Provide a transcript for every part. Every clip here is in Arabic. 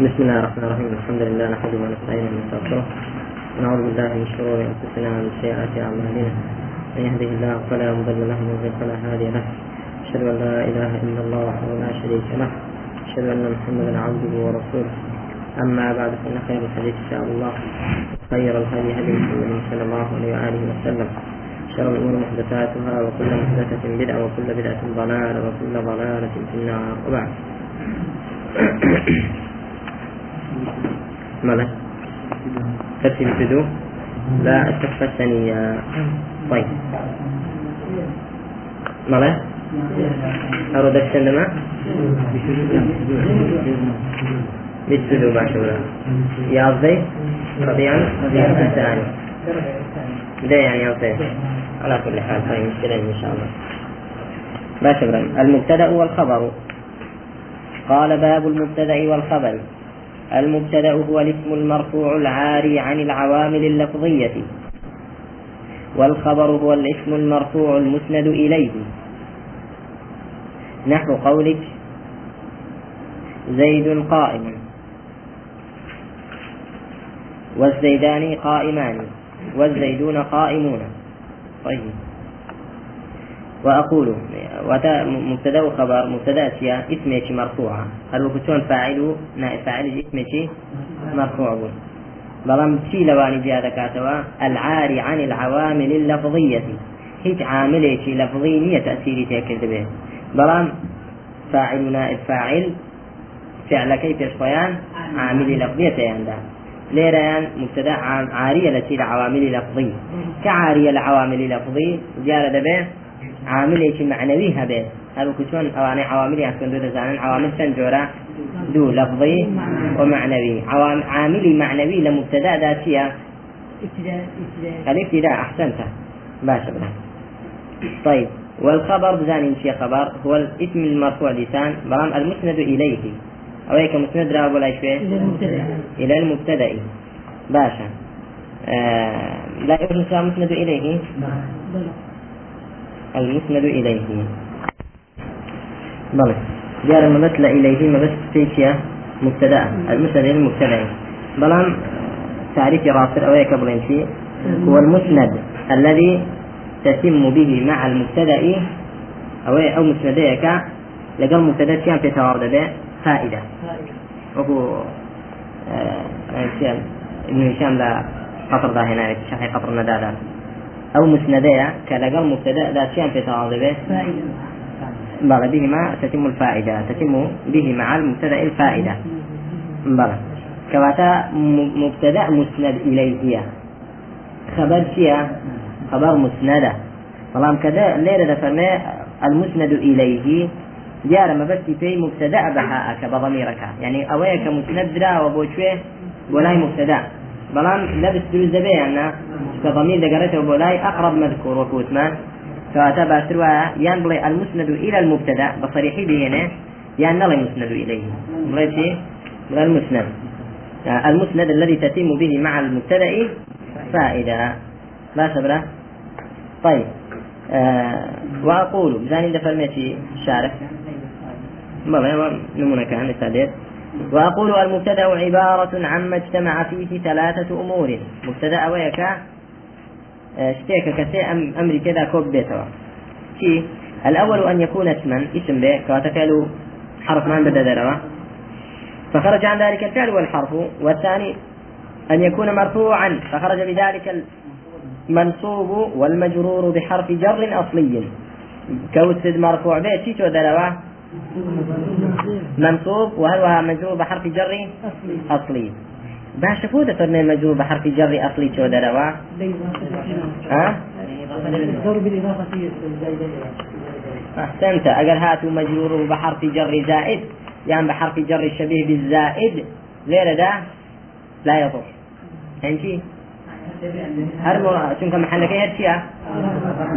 بسم الله الرحمن الرحيم. الحمد لله نحمده ونستعينه ونستغفره. ونعوذ بالله من شرور أنفسنا ومن سيئات أعمالنا. من يهده الله فلا مضل له ومن يضلل فلا هادي له. أشهد أن لا إله إلا الله وحده لا شريك له. أشهد أن محمدا عبده ورسوله. أما بعد فإن خير الحديث كتاب الله. خير الهدي هدي محمد صلى الله عليه وآله وسلم. شر الأمور محدثاتها وكل محدثة بدعة وكل بدعة ضلالة وكل ضلالة في النار. وبعد. ماذا؟ ترتيب البدو لا التحفة الثانية طيب. ماذا؟ أرد السلمة بالسدو باشورا يا أرضي رضيعا؟ الثاني ده يعني أرضي على كل حال طيب مشكلة إن شاء الله. باشورا المبتدأ والخبر. قال باب المبتدأ والخبر. المبتدأ هو الاسم المرفوع العاري عن العوامل اللفظية. والخبر هو الاسم المرفوع المسند إليه. نحو قولك زيد قائم. والزيدان قائمان. والزيدون قائمون. طيب. وأقول مبتدأ وخبر مبتدأ اشياء اسمك مرفوعة. هل وكتون فاعل نائب فاعل اسمك مرفوع بون بلام شي لواني زيادة كاتوا؟ العاري عن العوامل اللفظية. هيك عامل شي لفظي نية تأثيري تأكد به بلام فاعل نائب فاعل فعل كيف يشفيان عامل لفظية يندا ليران مبتدأ عارية لتي عوامل لفظي كعارية لعوامل لفظي زيادة به عاملێکی معنەوی هەبێت هەروکو چۆن ئەوانەی عواملی ئەکەندو دەزانن عوامل چەند جۆرە دوو لەفظی ومعنەوی عاملی معنەوی لە مبتدادا چییە الابتداء أحسنت. باشا بنا طيب. والخبر بزانين شي خبر هو الاسم المرفوع لسان. برام المسند إليه. أو هيك مسند راه ولا إلى المبتدأ. باشا. آه لا يوجد مسند إليه؟ المسند إليه. بلى. جار المثل إليه بس تيكيا مبتدأ. المسند إليه مبتدأ. بلان تعريف راسل أو قبل شيء هو المسند الذي تتم به مع المبتدأ أو أو مسنديك. لقل مبتدأ كان في توارد به فائدة. وهو آه ابن هشام لا قطر ذا هنا شرح قطر ندادا أو مسندية كلقل مبتدأ ذات شيء في به بلى بهما تتم الفائدة تتم به مع المبتدأ الفائدة. بلى. كواتا مبتدأ مسند إليه خبر فيها خبر مسندة. بلام كذا ليرة فرمي المسند إليه. دیارە مەبەستی پێی مبتدأ بەهاکە بە ضميرەکە یعنی ئەوەیە کە مسند درراوە بۆ کوێ بۆ لای مبتدأ. بەڵام لەبس دروست دەبێ یاننا کە ضمیر لای أقرب مذكور باشتر وایە یان بڵێ المسند إلى المبتدأ بصريحي بينه یان نڵێ مسند إليه. بڵێ چی بڵێ المسند. المسند الذي تتم به مع المبتدأ فائدة. لا سبرة طيب. آه وأقول بزاني دفرميتي شارك بلى نمونة كان لسادير وأقول المبتدأ عبارة عما اجتمع فيه ثلاثة أمور. مبتدأ ويكا اشتيك كسي أم أمر كذا كوب بيتوا. شي؟ الأول أن يكون اسما اسم به كواتفعل حرف ما بدأ دروا فخرج عن ذلك الفعل والحرف. والثاني أن يكون مرفوعا. فخرج بذلك المنصوب والمجرور بحرف جر أصلي. كوسد مرفوع به شي دروا منصوب وهل مجرور بحرف جر؟ أصلي. باش بۆ دەفەرمێ مەجرور بە حرفی جەڕی ئەفلی چۆ دەرەوە أحسنت. أجر هاتوا مجرور بحرف جر زائد يعني بحرف جر شبيه بالزائد غير ده لا يضر. فهمتي؟ هر چونکە محلەکەی هەرچیە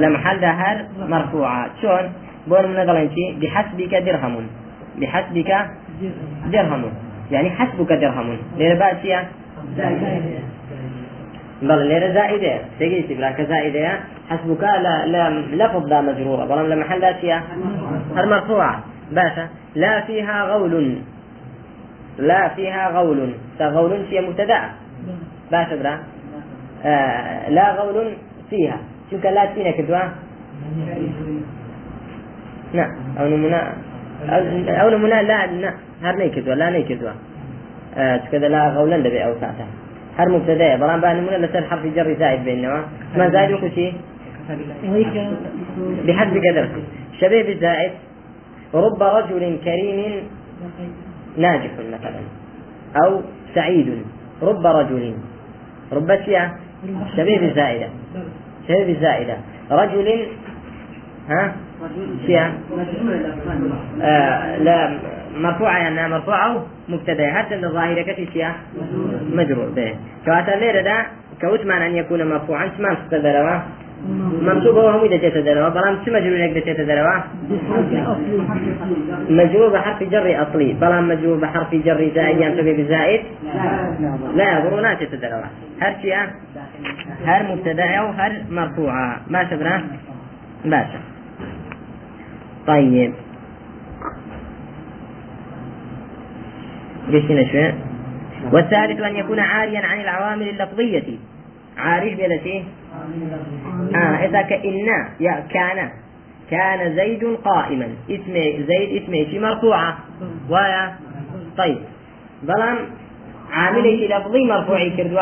لە محل هەر مرفوعات شلون؟ بۆن منەگەڵێن چی بحسبك درهم. بحسبك درهم. يعني حسبك درهم. ليرة باتيا بل ليرة زائدة. تجي تقول كزائدة حسبك لا لا لفظ ذا مجرورة. بل لما محل ذاتيا هر مرفوعة؟ باشا لا فيها غول. لا فيها غول. فغول هي مبتدأ. باش برا آه لا غول فيها. شو لا تينا كدوا نعم أو نمنا أو نمنا لا لا هر نيكدوا لا نيكدوا آه كذا لا غولا دبي أو ساعتها. هر مبتدأ بران بان نمنا لسر حرف جر زائد بينما ما زائد وكل شيء بحسب قدر. شبيه بالزائد رب رجل كريم ناجح مثلا. أو سعيد. رب رجل. رب شيء؟ شبيه بالزائدة شبيه بالزائدة رجل ها؟ شيء آه لا مرفوعة يعني مرفوعة مبتدأ حتى الظاهرة كتي شيء مجرور به كواتا ليرة دا كوتمان أن يكون مرفوعا. سمان تقدروا منصوب هو هم إذا تتدروا بلام شو مجرور يقدر تتدروا مجرور بحرف جر أصلي. بلام مجرور بحرف جر زائد. ينتبه بزائد؟ لا يضر لا تتدروا هر شيء هر مبتدا أو هر مرفوعة. ما شبنا باشا طيب. قشنا شوي والثالث أن يكون عاريا عن العوامل اللفظية. عارف بلتي آه إذا كإن يا كان. كان زيد قائما. اسم زيد اسمه شي مرفوعة. ويا طيب. بلام عامل شي لفظي مرفوعي كردوا.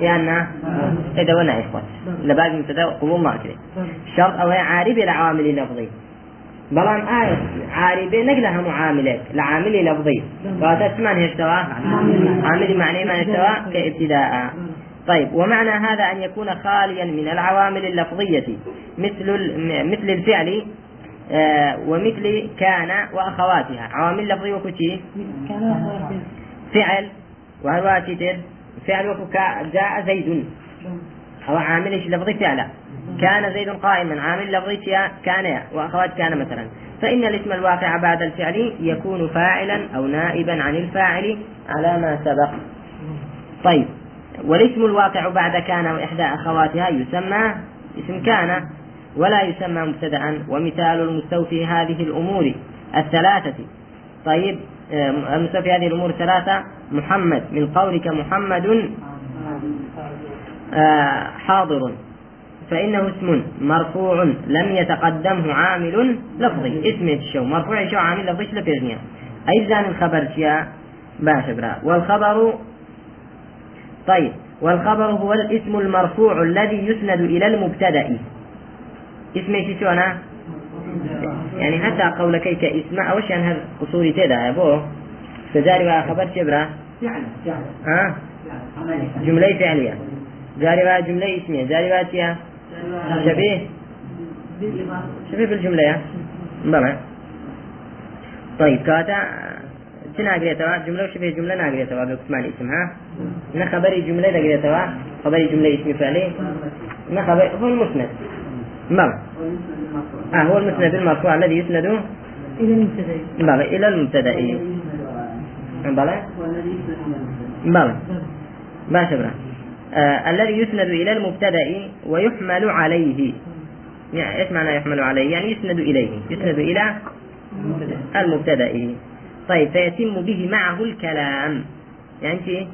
يانا إذا وأنا إخوات لباقي مبتدأ قبول ما كده شرط أو عارف العوامل اللفظي. بلام آية عاربة نقلها معاملات لعامل لفظي فاتسمان هشتوا عامل معنى ما هشتوا كابتداء. طيب ومعنى هذا أن يكون خاليا من العوامل اللفظية. مثل مثل الفعل آه ومثل كان وأخواتها. عوامل لفظية وكتي فعل وهواتي تر فعل وكا جاء زيد. أو عامل لفظي فعلا كان زيد قائما عامل لفظي كان وأخوات كان مثلا. فإن الاسم الواقع بعد الفعل يكون فاعلا أو نائبا عن الفاعل على ما سبق. طيب. والاسم الواقع بعد كان وإحدى أخواتها يسمى اسم كان ولا يسمى مبتدأ ومثال المستوفي هذه الأمور الثلاثة. طيب. المستوفي هذه الأمور الثلاثة محمد من قولك محمد آه، حاضر. فإنه اسم مرفوع لم يتقدمه عامل لفظي. اسم الشو مرفوع شو؟ عامل لفظي لفظنيا أي زان الخبر شيا؟ باش والخبر طيب. والخبر هو الاسم المرفوع الذي يسند إلى المبتدأ. اسم شو أنا؟ يعني حتى قولك كاسم أوش يعني هذا قصوري تدا يا بو؟ فجاري خبر شبرة ها؟ جملة فعلية. جاري جملة اسمية. جاري شبيه شبيه بالجملة يا. بلى طيب كاتا تناقريتوا جملة وشبه جملة؟ ناقريتوا بقسمان اسم ها؟ نا خبري جملة ناقريتوا خبري جملة اسم فعلي. نا خبر هو المسند. بلى آه هو المسند المرفوع الذي يسند إلى المبتدأ. بلى إلى المبتدأ. بلى بلى ما شبرا آه الذي يسند إلى المبتدأ ويحمل عليه. يعني إيش معنى يحمل عليه؟ يعني يسند إليه يسند إلى المبتدأ. طيب فيتم به معه الكلام. يعني شيء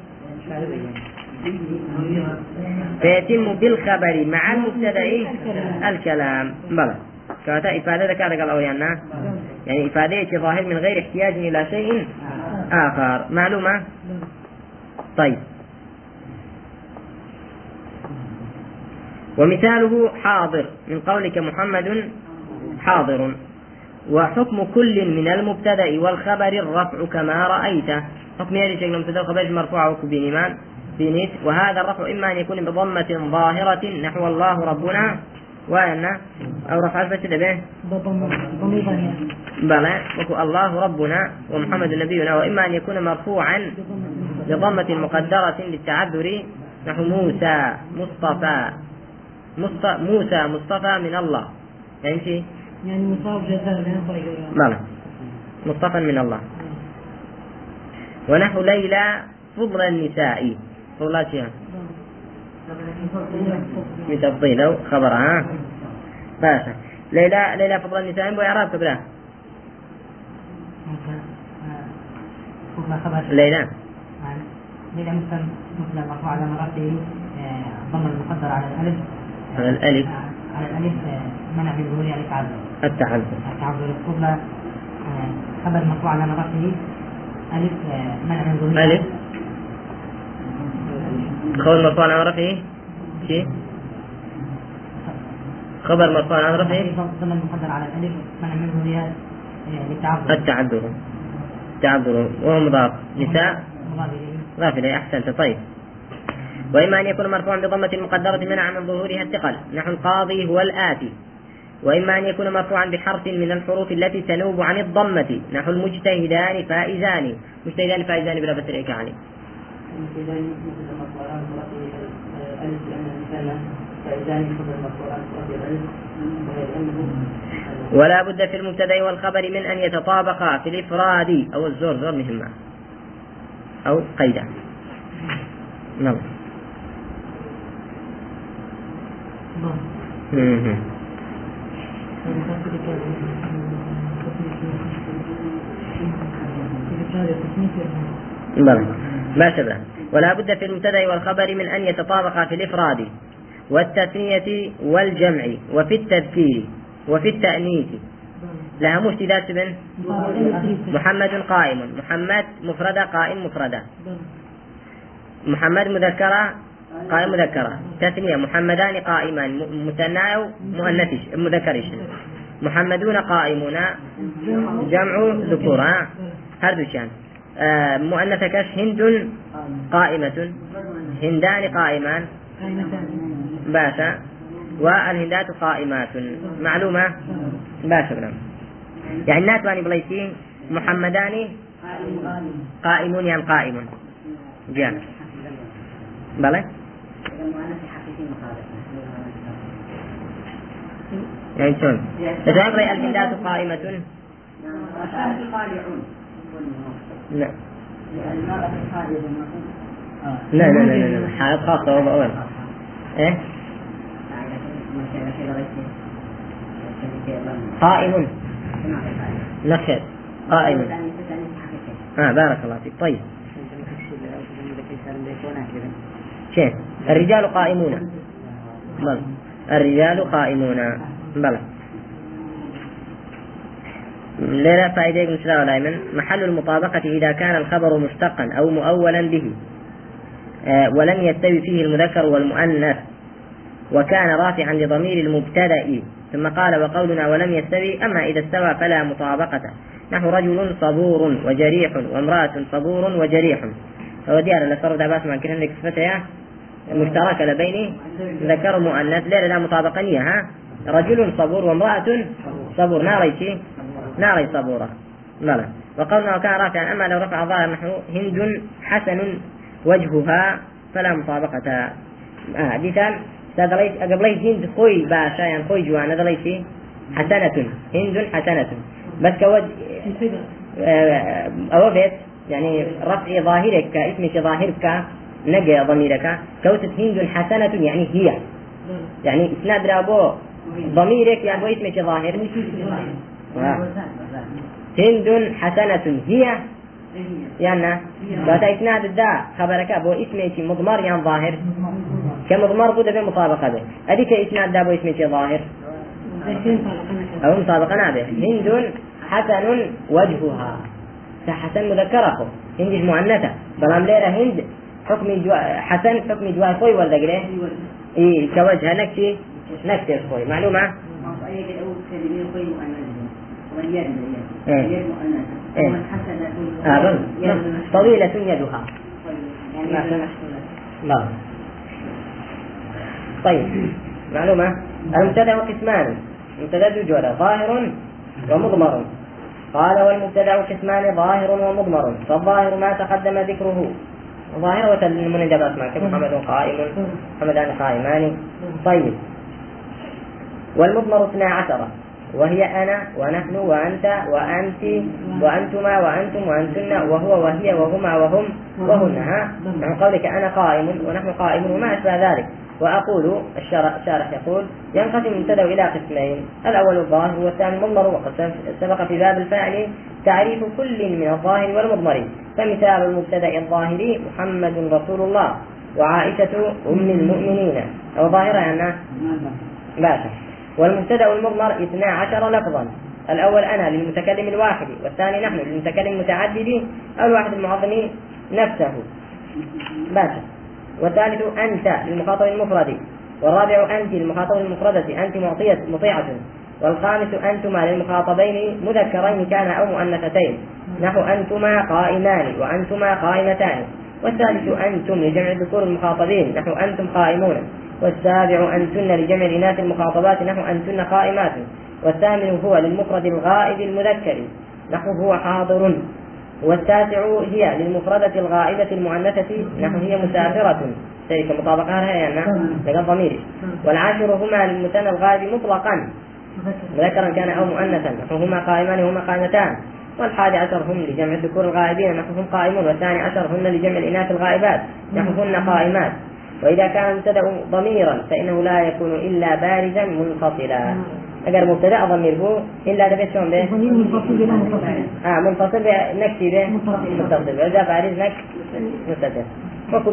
فيتم بالخبر مع المبتدأ الكلام. بلى. كاتا إفادة ذكر قال أويانا يعني إفادة ظاهر من غير احتياج إلى شيء آخر. معلومة؟ طيب. ومثاله حاضر. من قولك محمد حاضر. وحكم كل من المبتدأ والخبر الرفع كما رايت حكم هذه شيء المبتدا والخبر مرفوع وكبين بنيت وهذا الرفع إما أن يكون بضمة ظاهرة نحو الله ربنا وأن أو رفع الفتح به بلى. وكو الله ربنا ومحمد نبينا. وإما أن يكون مرفوعا بضمة مقدرة للتعذر نحو موسى مصطفى. موسى مصطفى من الله. يعني يعني مصاب جزاء بلى مصطفى من الله. ونحو ليلى فضل النساء. فضلاتها بتفضيل خبرها باشا ليلى ليلى فضل النساء. بو إعراب قبله قبل خبر ليلى. ليلى مثل مثل مرفوع على مرته ضم المقدر على الألف. على الألف. آه، على الألف آه، منع من ظهورها التعذر. التعذر التعذر قبل آه، خبر مرفوع على مرته ألف آه، منع من ألف. خبر مرفوع عن رفعه شيء. خبر مرفوع عن رفعه ضم المقدر على الألف منع من ظهورها آه، للتعذر. التعذر. تعذر وهو مضاف. نساء. مضاف إليه. أحسنت. طيب. وإما أن يكون مرفوعا بضمة مقدرة منع من ظهورها الثقل. نحو القاضي هو الآتي. وإما أن يكون مرفوعا بحرف من الحروف التي تنوب عن الضمة. نحو المجتهدان فائزان. مجتهدان فائزان بلا بس الإكعاني ولا بد في المبتدأ والخبر من أن يتطابقا في الإفراد أو الزور زور مهمة. أو قيدا نعم. بلى. ما شبه. ولا بد في المبتدأ والخبر من أن يتطابقا في الإفراد والتثنية والجمع وفي التذكير وفي التأنيث. لها مشتدات بن محمد قائم. محمد مفردة قائم مفردة محمد مذكرة قائم مذكرة. تثنية محمدان قائمان مثنى مؤنث مذكرش. محمدون قائمون. جمع ذكور ها؟ هردوشان آه كش هند قائمة. هندان قائمان. باشا. والهندات قائمات. معلومة؟ باشا يعني الناس باني بليسين محمدان قائمون يعني قائم جامع بلى؟ يعني شلون؟ تتعب رأي الهندات قائمة. لا. لا لا لا لا لا. حالات خاصة وضع أول. إيه؟ قائم نخل قائم آه بارك الله فيك. طيب. كيف؟ الرجال قائمون. بل. الرجال قائمون. بلى لا فائدة مثل دائما. محل المطابقة إذا كان الخبر مشتقا أو مؤولا به آه، ولم يستوي فيه المذكر والمؤنث وكان رافعا لضمير المبتدأ. ثم قال وقولنا ولم يستوي أما إذا استوى فلا مطابقة. نحو رجل صبور وجريح وامرأة صبور وجريح. ديار اللي صرف داباس مع كنا لك مشتركة لبين ذكر ومؤنث لا لا مطابقة نية ها؟ رجل صبور وامرأة صبور. ناري شي؟ ناري صبورة. لا وقولنا وكان رافعا. أما لو رفع ظاهر نحو هند حسن وجهها فلا مطابقة. آه ديتان دليت قبلي هند خوي باشا يعني خوي جوانا دليتي حسنة. هند حسنة. بس كوج آه، أو بيت يعني رفع ظاهرك كاسم ظاهرك. نجى ضميرك. كوتت هند حسنة يعني هي. يعني إسناد رابو. ضميرك يعني هو اسمك ظاهر. هند حسنة هي. يعني فتا إسناد الداء خبرك أبو اسمك مضمر يعني ظاهر. كمضمر بود به مطابقة به. أديك إسناد دا أبو اسمك ظاهر. أو مطابقة نابه. هند حسن وجهها. حسن مذكرة. هند مؤنثة بلام ليرة هند. حكم جوا حسن حكم جوا خوي ولا قريه إيه كوجه نكتي نكتي خوي معلومة؟ إيه. إيه. آه. طويلة يدها. لا طيب معلومة؟ المبتدأ قسمان. مبتدأ جولا ظاهر ومضمر. قال والمبتدأ قسمان ظاهر ومضمر. فالظاهر ما تقدم ذكره. ظاهر وتلمون أسماء كمحمد قائم محمدان قائمان طيب والمضمر اثنا عشر وهي أنا ونحن وأنت وأنت وأنتما وأنتم وأنتن وهو وهي وهما وهم وهن ها عن قولك أنا قائم ونحن قائمون وما أشبه ذلك وأقول الشارح الشارح يقول ينقسم المبتدأ إلى قسمين الأول الظاهر والثاني المضمر وقد سبق في باب الفاعل تعريف كل من الظاهر والمضمر فمثال المبتدأ الظاهري محمد رسول الله وعائشة أم المؤمنين. أو ظاهرة يعني باشا. والمبتدأ المضمر اثنا عشر لفظا. الأول أنا للمتكلم الواحد والثاني نحن للمتكلم المتعدد أو الواحد المعظم نفسه. باشا. والثالث أنت للمخاطب المفرد والرابع أنت للمخاطب المفردة. أنت معطية مطيعة. والخامس أنتما للمخاطبين مذكرين كان أو مؤنثتين. نحو أنتما قائمان وأنتما قائمتان. والثالث أنتم لجمع الذكور المخاطبين. نحو أنتم قائمون. والسابع أنتن لجمع الإناث المخاطبات. نحو أنتن قائمات. والثامن هو للمفرد الغائب المذكر. نحو هو حاضر. والتاسع هي للمفردة الغائبة المؤنثة. نحو هي مسافرة. شيء مطابقة. يعني لقى ضميري والعاشر هما للمثنى الغائب مطلقا. مذكرا كان أو مؤنثا نحو هما قائمان وهما قائمتان. والحادي عشر هم لجمع الذكور الغائبين نحو هم قائمون. والثاني عشر هن لجمع الإناث الغائبات نحو هن قائمات. وإذا كان المبتدأ ضميرا فإنه لا يكون إلا بارزا منفصلا. اگر مبتدأ ضمير هو إلا ده شلون به؟ ضمير منفصل بلا منفصل. آه منفصل نكتي به. متصل. اذا بارز نك متصل وكو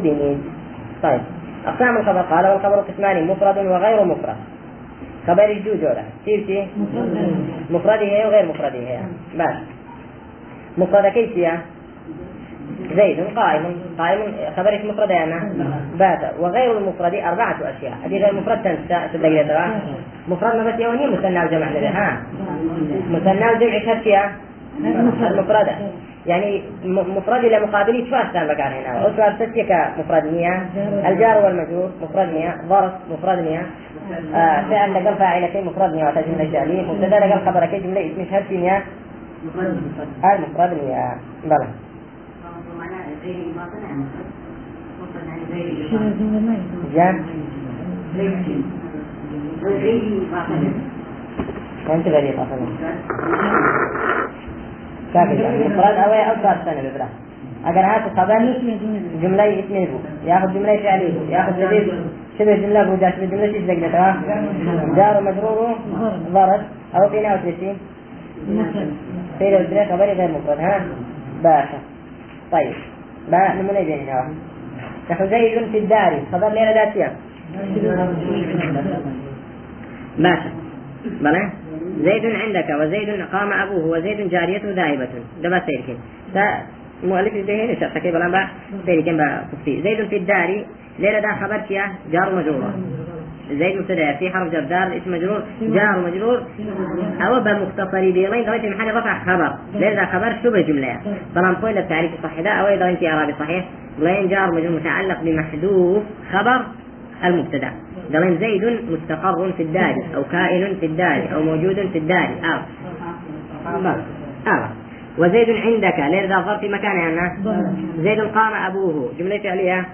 طيب. أقسام الخبر. قال والخبر قسمان مفرد وغير مفرد. خبر الجو جوله كيف كيف؟ مفرده هي وغير مفرده هي. بس. مفرد كيف هي؟ زيد قائم. قائم خبر اسم مفرد يعني بات وغير المفرد أربعة أشياء. هذه غير مفرد تنسى تدقي ترى. مفرد ما بس يوني مثنى لده ها. مثنى الجمع شرطية المفردة يعني مفرد إلى مقابله شو أستان بكار هنا. شو أستيك مفرد مية الجار والمجرور مفرد مية ظرف مفرد مية. آه فعل لقل فاعلتين مفرد مية وتجملة جالي مبتدا لقل خبرك جملة اسم شرطي مية. المفرد مية. بلى يفهم. جام وانت غريب أصلا كافي يعني مفرد أو أو سنه ببرا. اگر هات الجملة. جمله اسمه بو ياخذ جملة فعلية. بو ياخذ جديد شبه جملة بو جاش جملة إيش دقيقه تمام؟ جار ومجرور ظرف أو تسين مفرد. فينا وزرين خبري غير مفرد ها؟ باشا. طيب. با نمونه بيننا نحن زيد في الدار. خبر ليلة ذاتية. باشا. بلى زيد عندك وزيد قام أبوه وزيد جاريته ذاهبة. ده بس سيركن فمؤلف البيهين شرط كيف بلا با سيركن كفتي زيد في الدار. ليلة ده خبر كيا جار مجرور. زيد مبتدأ في حرف جر دار اسم مجرور. جار مجرور. أو بمختصر بيضين. درجة محل رفع خبر. ليلة خبر شبه جملة. طالما قيل التعريف الصحيح ده. أو إذا أنت إعرابي صحيح بلين جار مجرور متعلق بمحذوف خبر المبتدأ. قالين زيد مستقر في الدار أو كائن في الدار أو موجود في الدار آه. بس. آه. وزيد عندك. ليه ذا في مكان يعني زيد قام أبوه. جملة فعلية.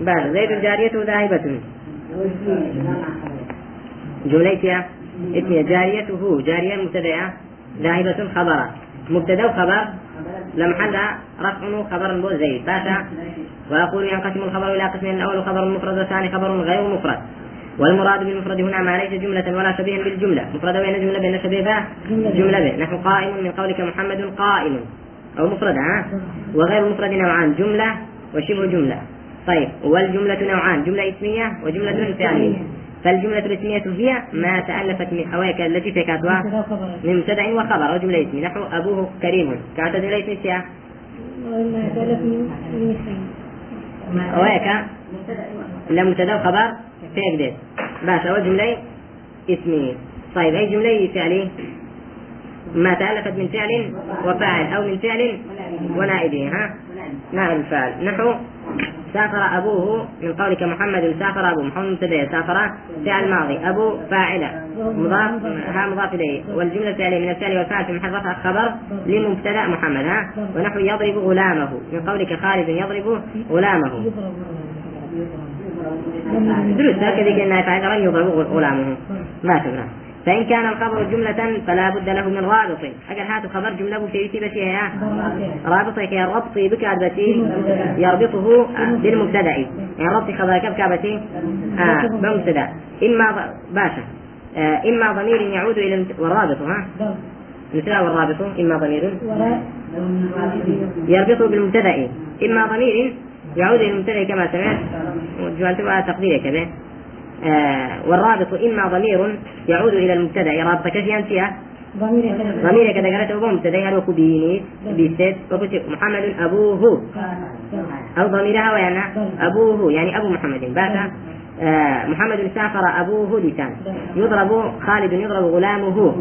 بل. زيد جاريته ذاهبة. جملة اسمها جاريته. جارية مبتدأ ذاهبة خبر. مبتدأ وخبر لمحل رفع خبر بو زيد. باشا. ويقول ينقسم الخبر إلى قسمين. الأول خبر مفرد والثاني خبر غير مفرد. والمراد بالمفرد هنا ما ليس جملة ولا شبيها بالجملة. مفرد بين جملة بين شبيه جملة به نحو قائم من قولك محمد قائم أو مفرد ها؟ وغير المفرد نوعان جملة وشبه جملة. طيب والجملة نوعان جملة اسمية وجملة فعلية. فالجملة الاسمية هي ما تألفت من أويك التي في كاتوا مبتدأ وخبر. من مبتدأ وخبر وجملة اسمية. نحو أبوه كريم. كانت جملة اسمية وإما تلف من. أويك لا مبتدأ وخبر. في قديس بس أول جملة اسمية طيب أي جملة فعلي ما تألفت من فعل وفاعل أو من فعل ونائبه ها؟ نائب الفاعل. نحو سافر أبوه من قولك محمد سافر أبوه. محمد مبتدأ سافر فعل ماضي. أبو فاعلة مضاف ها؟ مضاف إليه. والجملة الفعلية من الفعل والفاعل في محل رفع خبر لمبتدأ محمد ها؟ ونحو يضرب غلامه. من قولك خالد يضرب غلامه. دروس هكذا قلنا فإذا لم يضرب غلامه. ما تبرع فإن كان الخبر جملة فلا بد له من رابط أجل هاتوا خبر جملة في بس يا رابط هي الربط بكعبتي يربطه بالمبتدأ. يعني ربط خبر كبكعبتي آه بمبتدأ إما باشا. آه إما ضمير يعود إلى والرابط ها؟ المبتدأ والرابط إما ضمير وراء. يربط بالمبتدأ. إما ضمير يعود إلى المبتدأ كما سمعت وجعلتها تقدير كذا. آه والرابط إما ضمير يعود إلى المبتدأ. رابط كشي أنتيا ضمير كذا قالت أبو مبتدأ. هل وكو بيني بيست وكتب محمد أبوه. أو ضميرها ويانا أبوه. يعني أبو محمد. بات آه محمد سافر أبوه لسان. يضرب خالد يضرب غلامه.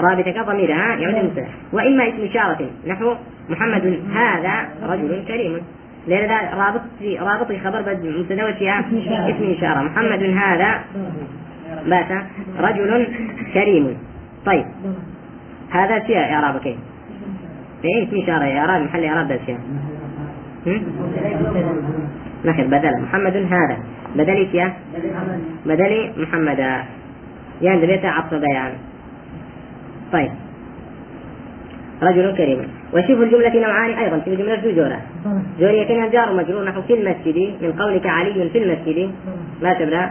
رابطك ضميرها يعود المبتدأ. وإما اسم إشارة. نحو محمد هذا رجل كريم. لأن ذا رابط في رابط في خبر بد مبتدأ وفيها اسم إشارة. محمد هذا بات رجل كريم. طيب. هذا شيء إعراب كيف؟ إيه اسم إشارة إعراب محل إعراب ده شيء. هم؟ نخل بدل. محمد هذا. بدل إيش يا؟ بدل محمد. يعني بيت عطف بيان. طيب. رجل كريم. وشوف الجملة نوعان أيضا في الجملة جوجورة جورية كان جار مجرور نحو في المسجد من قولك علي في المسجد. ما تبدأ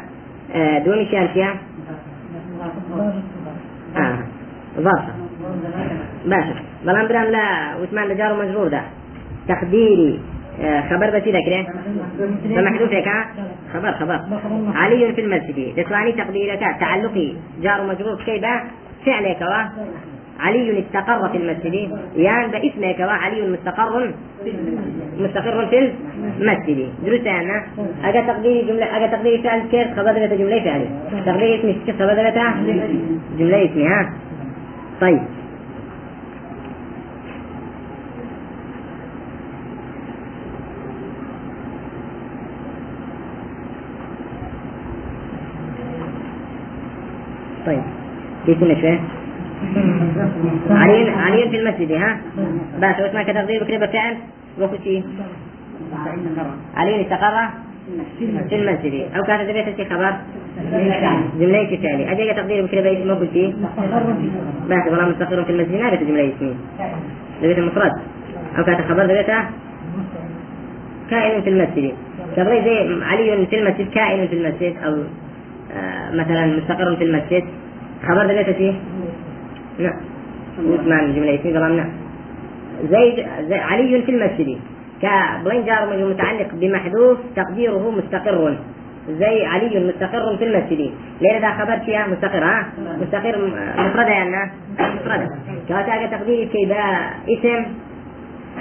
آه دون شانتيا آه. ظرفة باشا. بلان برام لا وثمان جار مجرور ده. تقديري. آه خبر بس ذكره فمحذوف هيك خبر خبر. علي في المسجد. تسواني تقديرك تعلقي جار مجرور كيف؟ فعلك وا علي استقر في المسجد يعني باسمك وا علي مستقر مستقر في المسجد. دروس أنا؟ أجا تقديري جملة أجا تقديري فعل كيف؟ خبر ذات جملة فعلي. تقديري اسمي كيف خبر ذات جملة اسمي ها؟ طيب. طيب. بيكون شوي علي علي في المسجد ها؟ بس واسمع كتقدير بكره بفعل؟ وقت شيء علي استقر في المسجد. أو كانت بيت في خبر؟ جملة فعلي. أجي تقدير بكره بيت ما قلت بس والله مستقر في المسجد. ما بيت جملة اسمي بيت المفرد أو كانت خبر بيته كائن في المسجد. تقدير زي علي في المسجد كائن في المسجد أو آه مثلا مستقر في المسجد. خبر ده فيه نعم. اسمع الجملة اسمي قال نعم زيد زي علي في المسجد. مجرور متعلق بمحذوف تقديره مستقر. زي علي مستقر في المسجد. ليه ده خبر فيها مستقر ها؟ مستقر مفردة يعني مفردة. كواتا تقديري كي ده اسم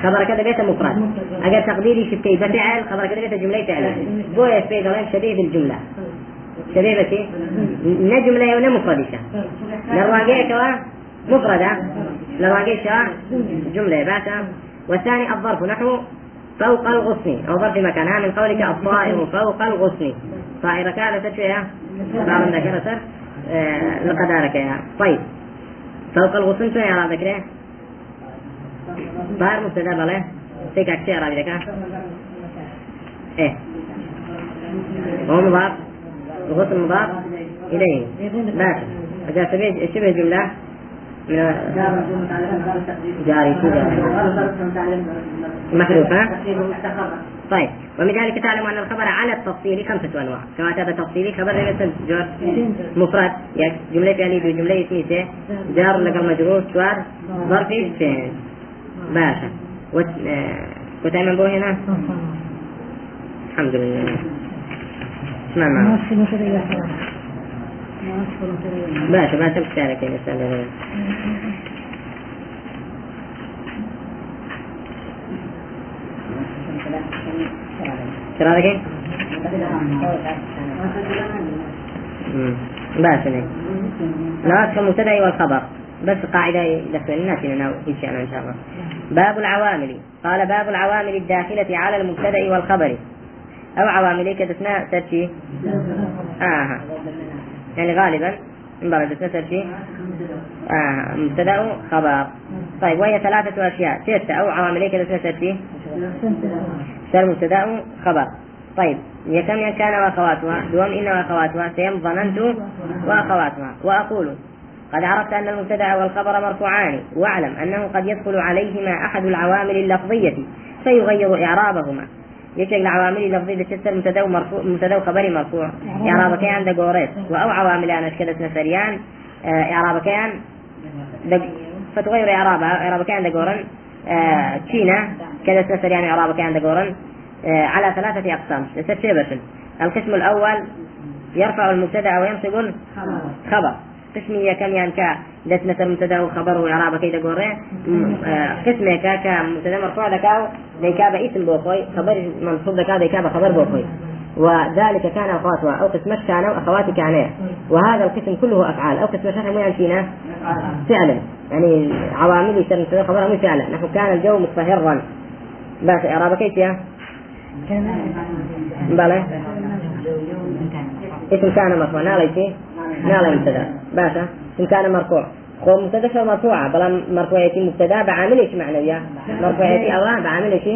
خبر كذا بيت مفرد. أجا تقديري في كي فعل خبر كذا بيت جملة فعل. بويا في شبيه بالجملة. شبيه بس نا جملة ولا مفردة. مفردة. للراجع كوا جملة باتا. والثاني الظرف نحو فوق الغصن أو ظرف مكانها من قولك الطائر فوق الغصن. طائر كان تشويها بعض ذكر آه لقدارك يا. طيب. فوق الغصن شو يا ذكره طائر مبتدا بله تيك أكشي أرى ذكر إيه. هو مضاف. الغصن مضاف إليه. باشا شبه جملة. طيب. ومن ذلك تعلم أن الخبر على التفصيل خمسة أنواع. كما هذا تفصيلي خبر مثل جار مفرد يعني جملة فعلية بجملة اسمية جار لقى المجرور شوار ظرفي فعل باشا. آه... وتعمل بو هنا؟ الحمد لله. معنا. باشا ما تمشي عليك أستاذ شرارك باشا لك ناس المبتدا والخبر. بس قاعدة لسه الناس إن شاء الله إن شاء الله. باب العوامل. قال باب العوامل الداخلة على المبتدأ والخبر. أو عوامل كدسنا ترشي آه. يعني غالبا انبرد تسر آه مبتدأ خبر. طيب وهي ثلاثة أشياء ستة أو عوامل كذا تسر فيه؟ سر مبتدأ خبر. طيب هي كم كان وأخواتها؟ دوم إن وأخواتها سيم ظننت وأخواتها. وأقول قد عرفت أن المبتدأ والخبر مرفوعان. واعلم أنه قد يدخل عليهما أحد العوامل اللفظية فيغير إعرابهما. يشيك العوامل اللفظية تشتر مبتدا مرفوع مبتدا خبري مرفوع. إعراب كان عند قوريت وأو عوامل أنا أشكلت نسريان إعراب كان فتغير إعرابها إعرابك عند قورن. آه تشينا كذا تسر يعني إعرابك عند قورن. آه على ثلاثة أقسام. بس. القسم الأول يرفع المبتدأ وينصب الخبر. قسمية كم يعني كا دسمة المبتدا وخبر وإعرابه كيدا قوري. قسمة كا كا مبتدأ مرفوع دكاو ديكابا اسم بوخوي خبر منصوب دكاو ديكابا خبر بوخوي وذلك كان أخواتها أو قسمش كانوا أخواتي كانوا وهذا القسم كله أفعال أو قسمش مو يعني فينا فعلا. يعني عوامل يصير مبتدأ خبرها مو فعلا. نحن كان الجو مصفهرا بس إعرابه كيف يا؟ بلى اسم كان مرفوع نالا مبتدأ؟ باشا اسم كان مرفوع. خو مبتدأ شو مرفوعة بلا مرفوعيتي مبتدأ بعامل إيش معنوية مرفوعيتي أو بعامل إيش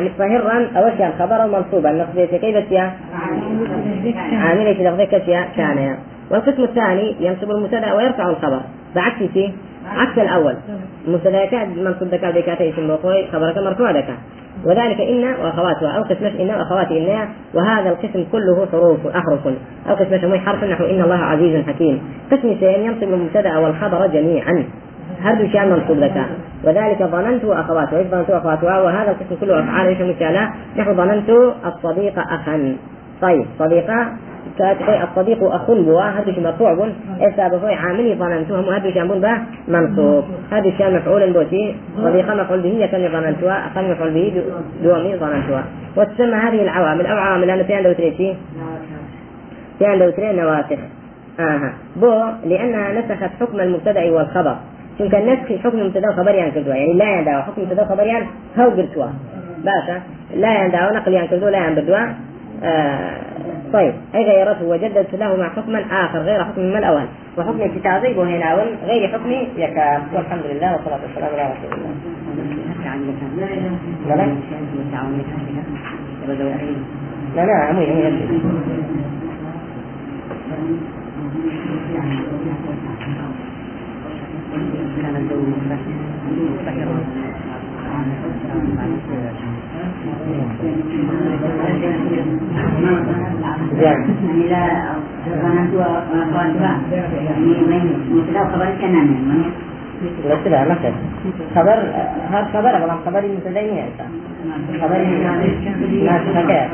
متفهرا أول شيء الخبر المنصوبة اللفظية كيف يا عامل إيش لفظية كشيا كان والقسم الثاني ينصب المبتدأ ويرفع الخبر. بعكس عكس الأول. المبتدا كان منصوب دكا دكا اسم بوخوي خبرك مرفوع دكا. وذلك إن وأخواتها أو قسمة إن وأخوات إن وهذا القسم كله حروف أحرف. أو قسمة مي حرف نحو إن الله عزيز حكيم. قسم سين ينصب المبتدأ والخبر جميعا. هذا شيء منصوب لك. وذلك ظننت وأخواتها إذ ظننت وأخواتها وهذا القسم كله أفعال إيش نحو ظننت الصديق أخا. طيب صديقة كاتبي الصديق أخ بوا هذا شيء مرفوع بن إسا بفوي عامل ظننتهم هذا شيء بن به منصوب. هذا شيء مفعول بوتي صديقة مفعول به كان ظننتها أخ مفعول به دومي ظننتها. وتسمى هذه العوامل أو عوامل أنا في عنده تريشي في عنده ترين نواسخ. آها. بو لأنها نسخت حكم المبتدأ والخبر. چونکە نسخی حکم مبتدا و خبریان کردووە یعنی لایان داوە حکم مبتدا و خبریان هەو گرتووە باشە لایان داوە نقلیان کردو لایان بردووە طيب. أي غيرته وجددت له مع حكما آخر غير حكم من الأول. وحكم الكتابي هنا غير حكم يكاد والحمد لله والصلاة والسلام على رسول الله. لا لا. عمي عمي كان الجو مستقرا يعني لا أنا هو أخوان يعني مثل خبر كنان بس لا مثل خبر هذا خبر طبعا خبر متدين خبر ناس حكاية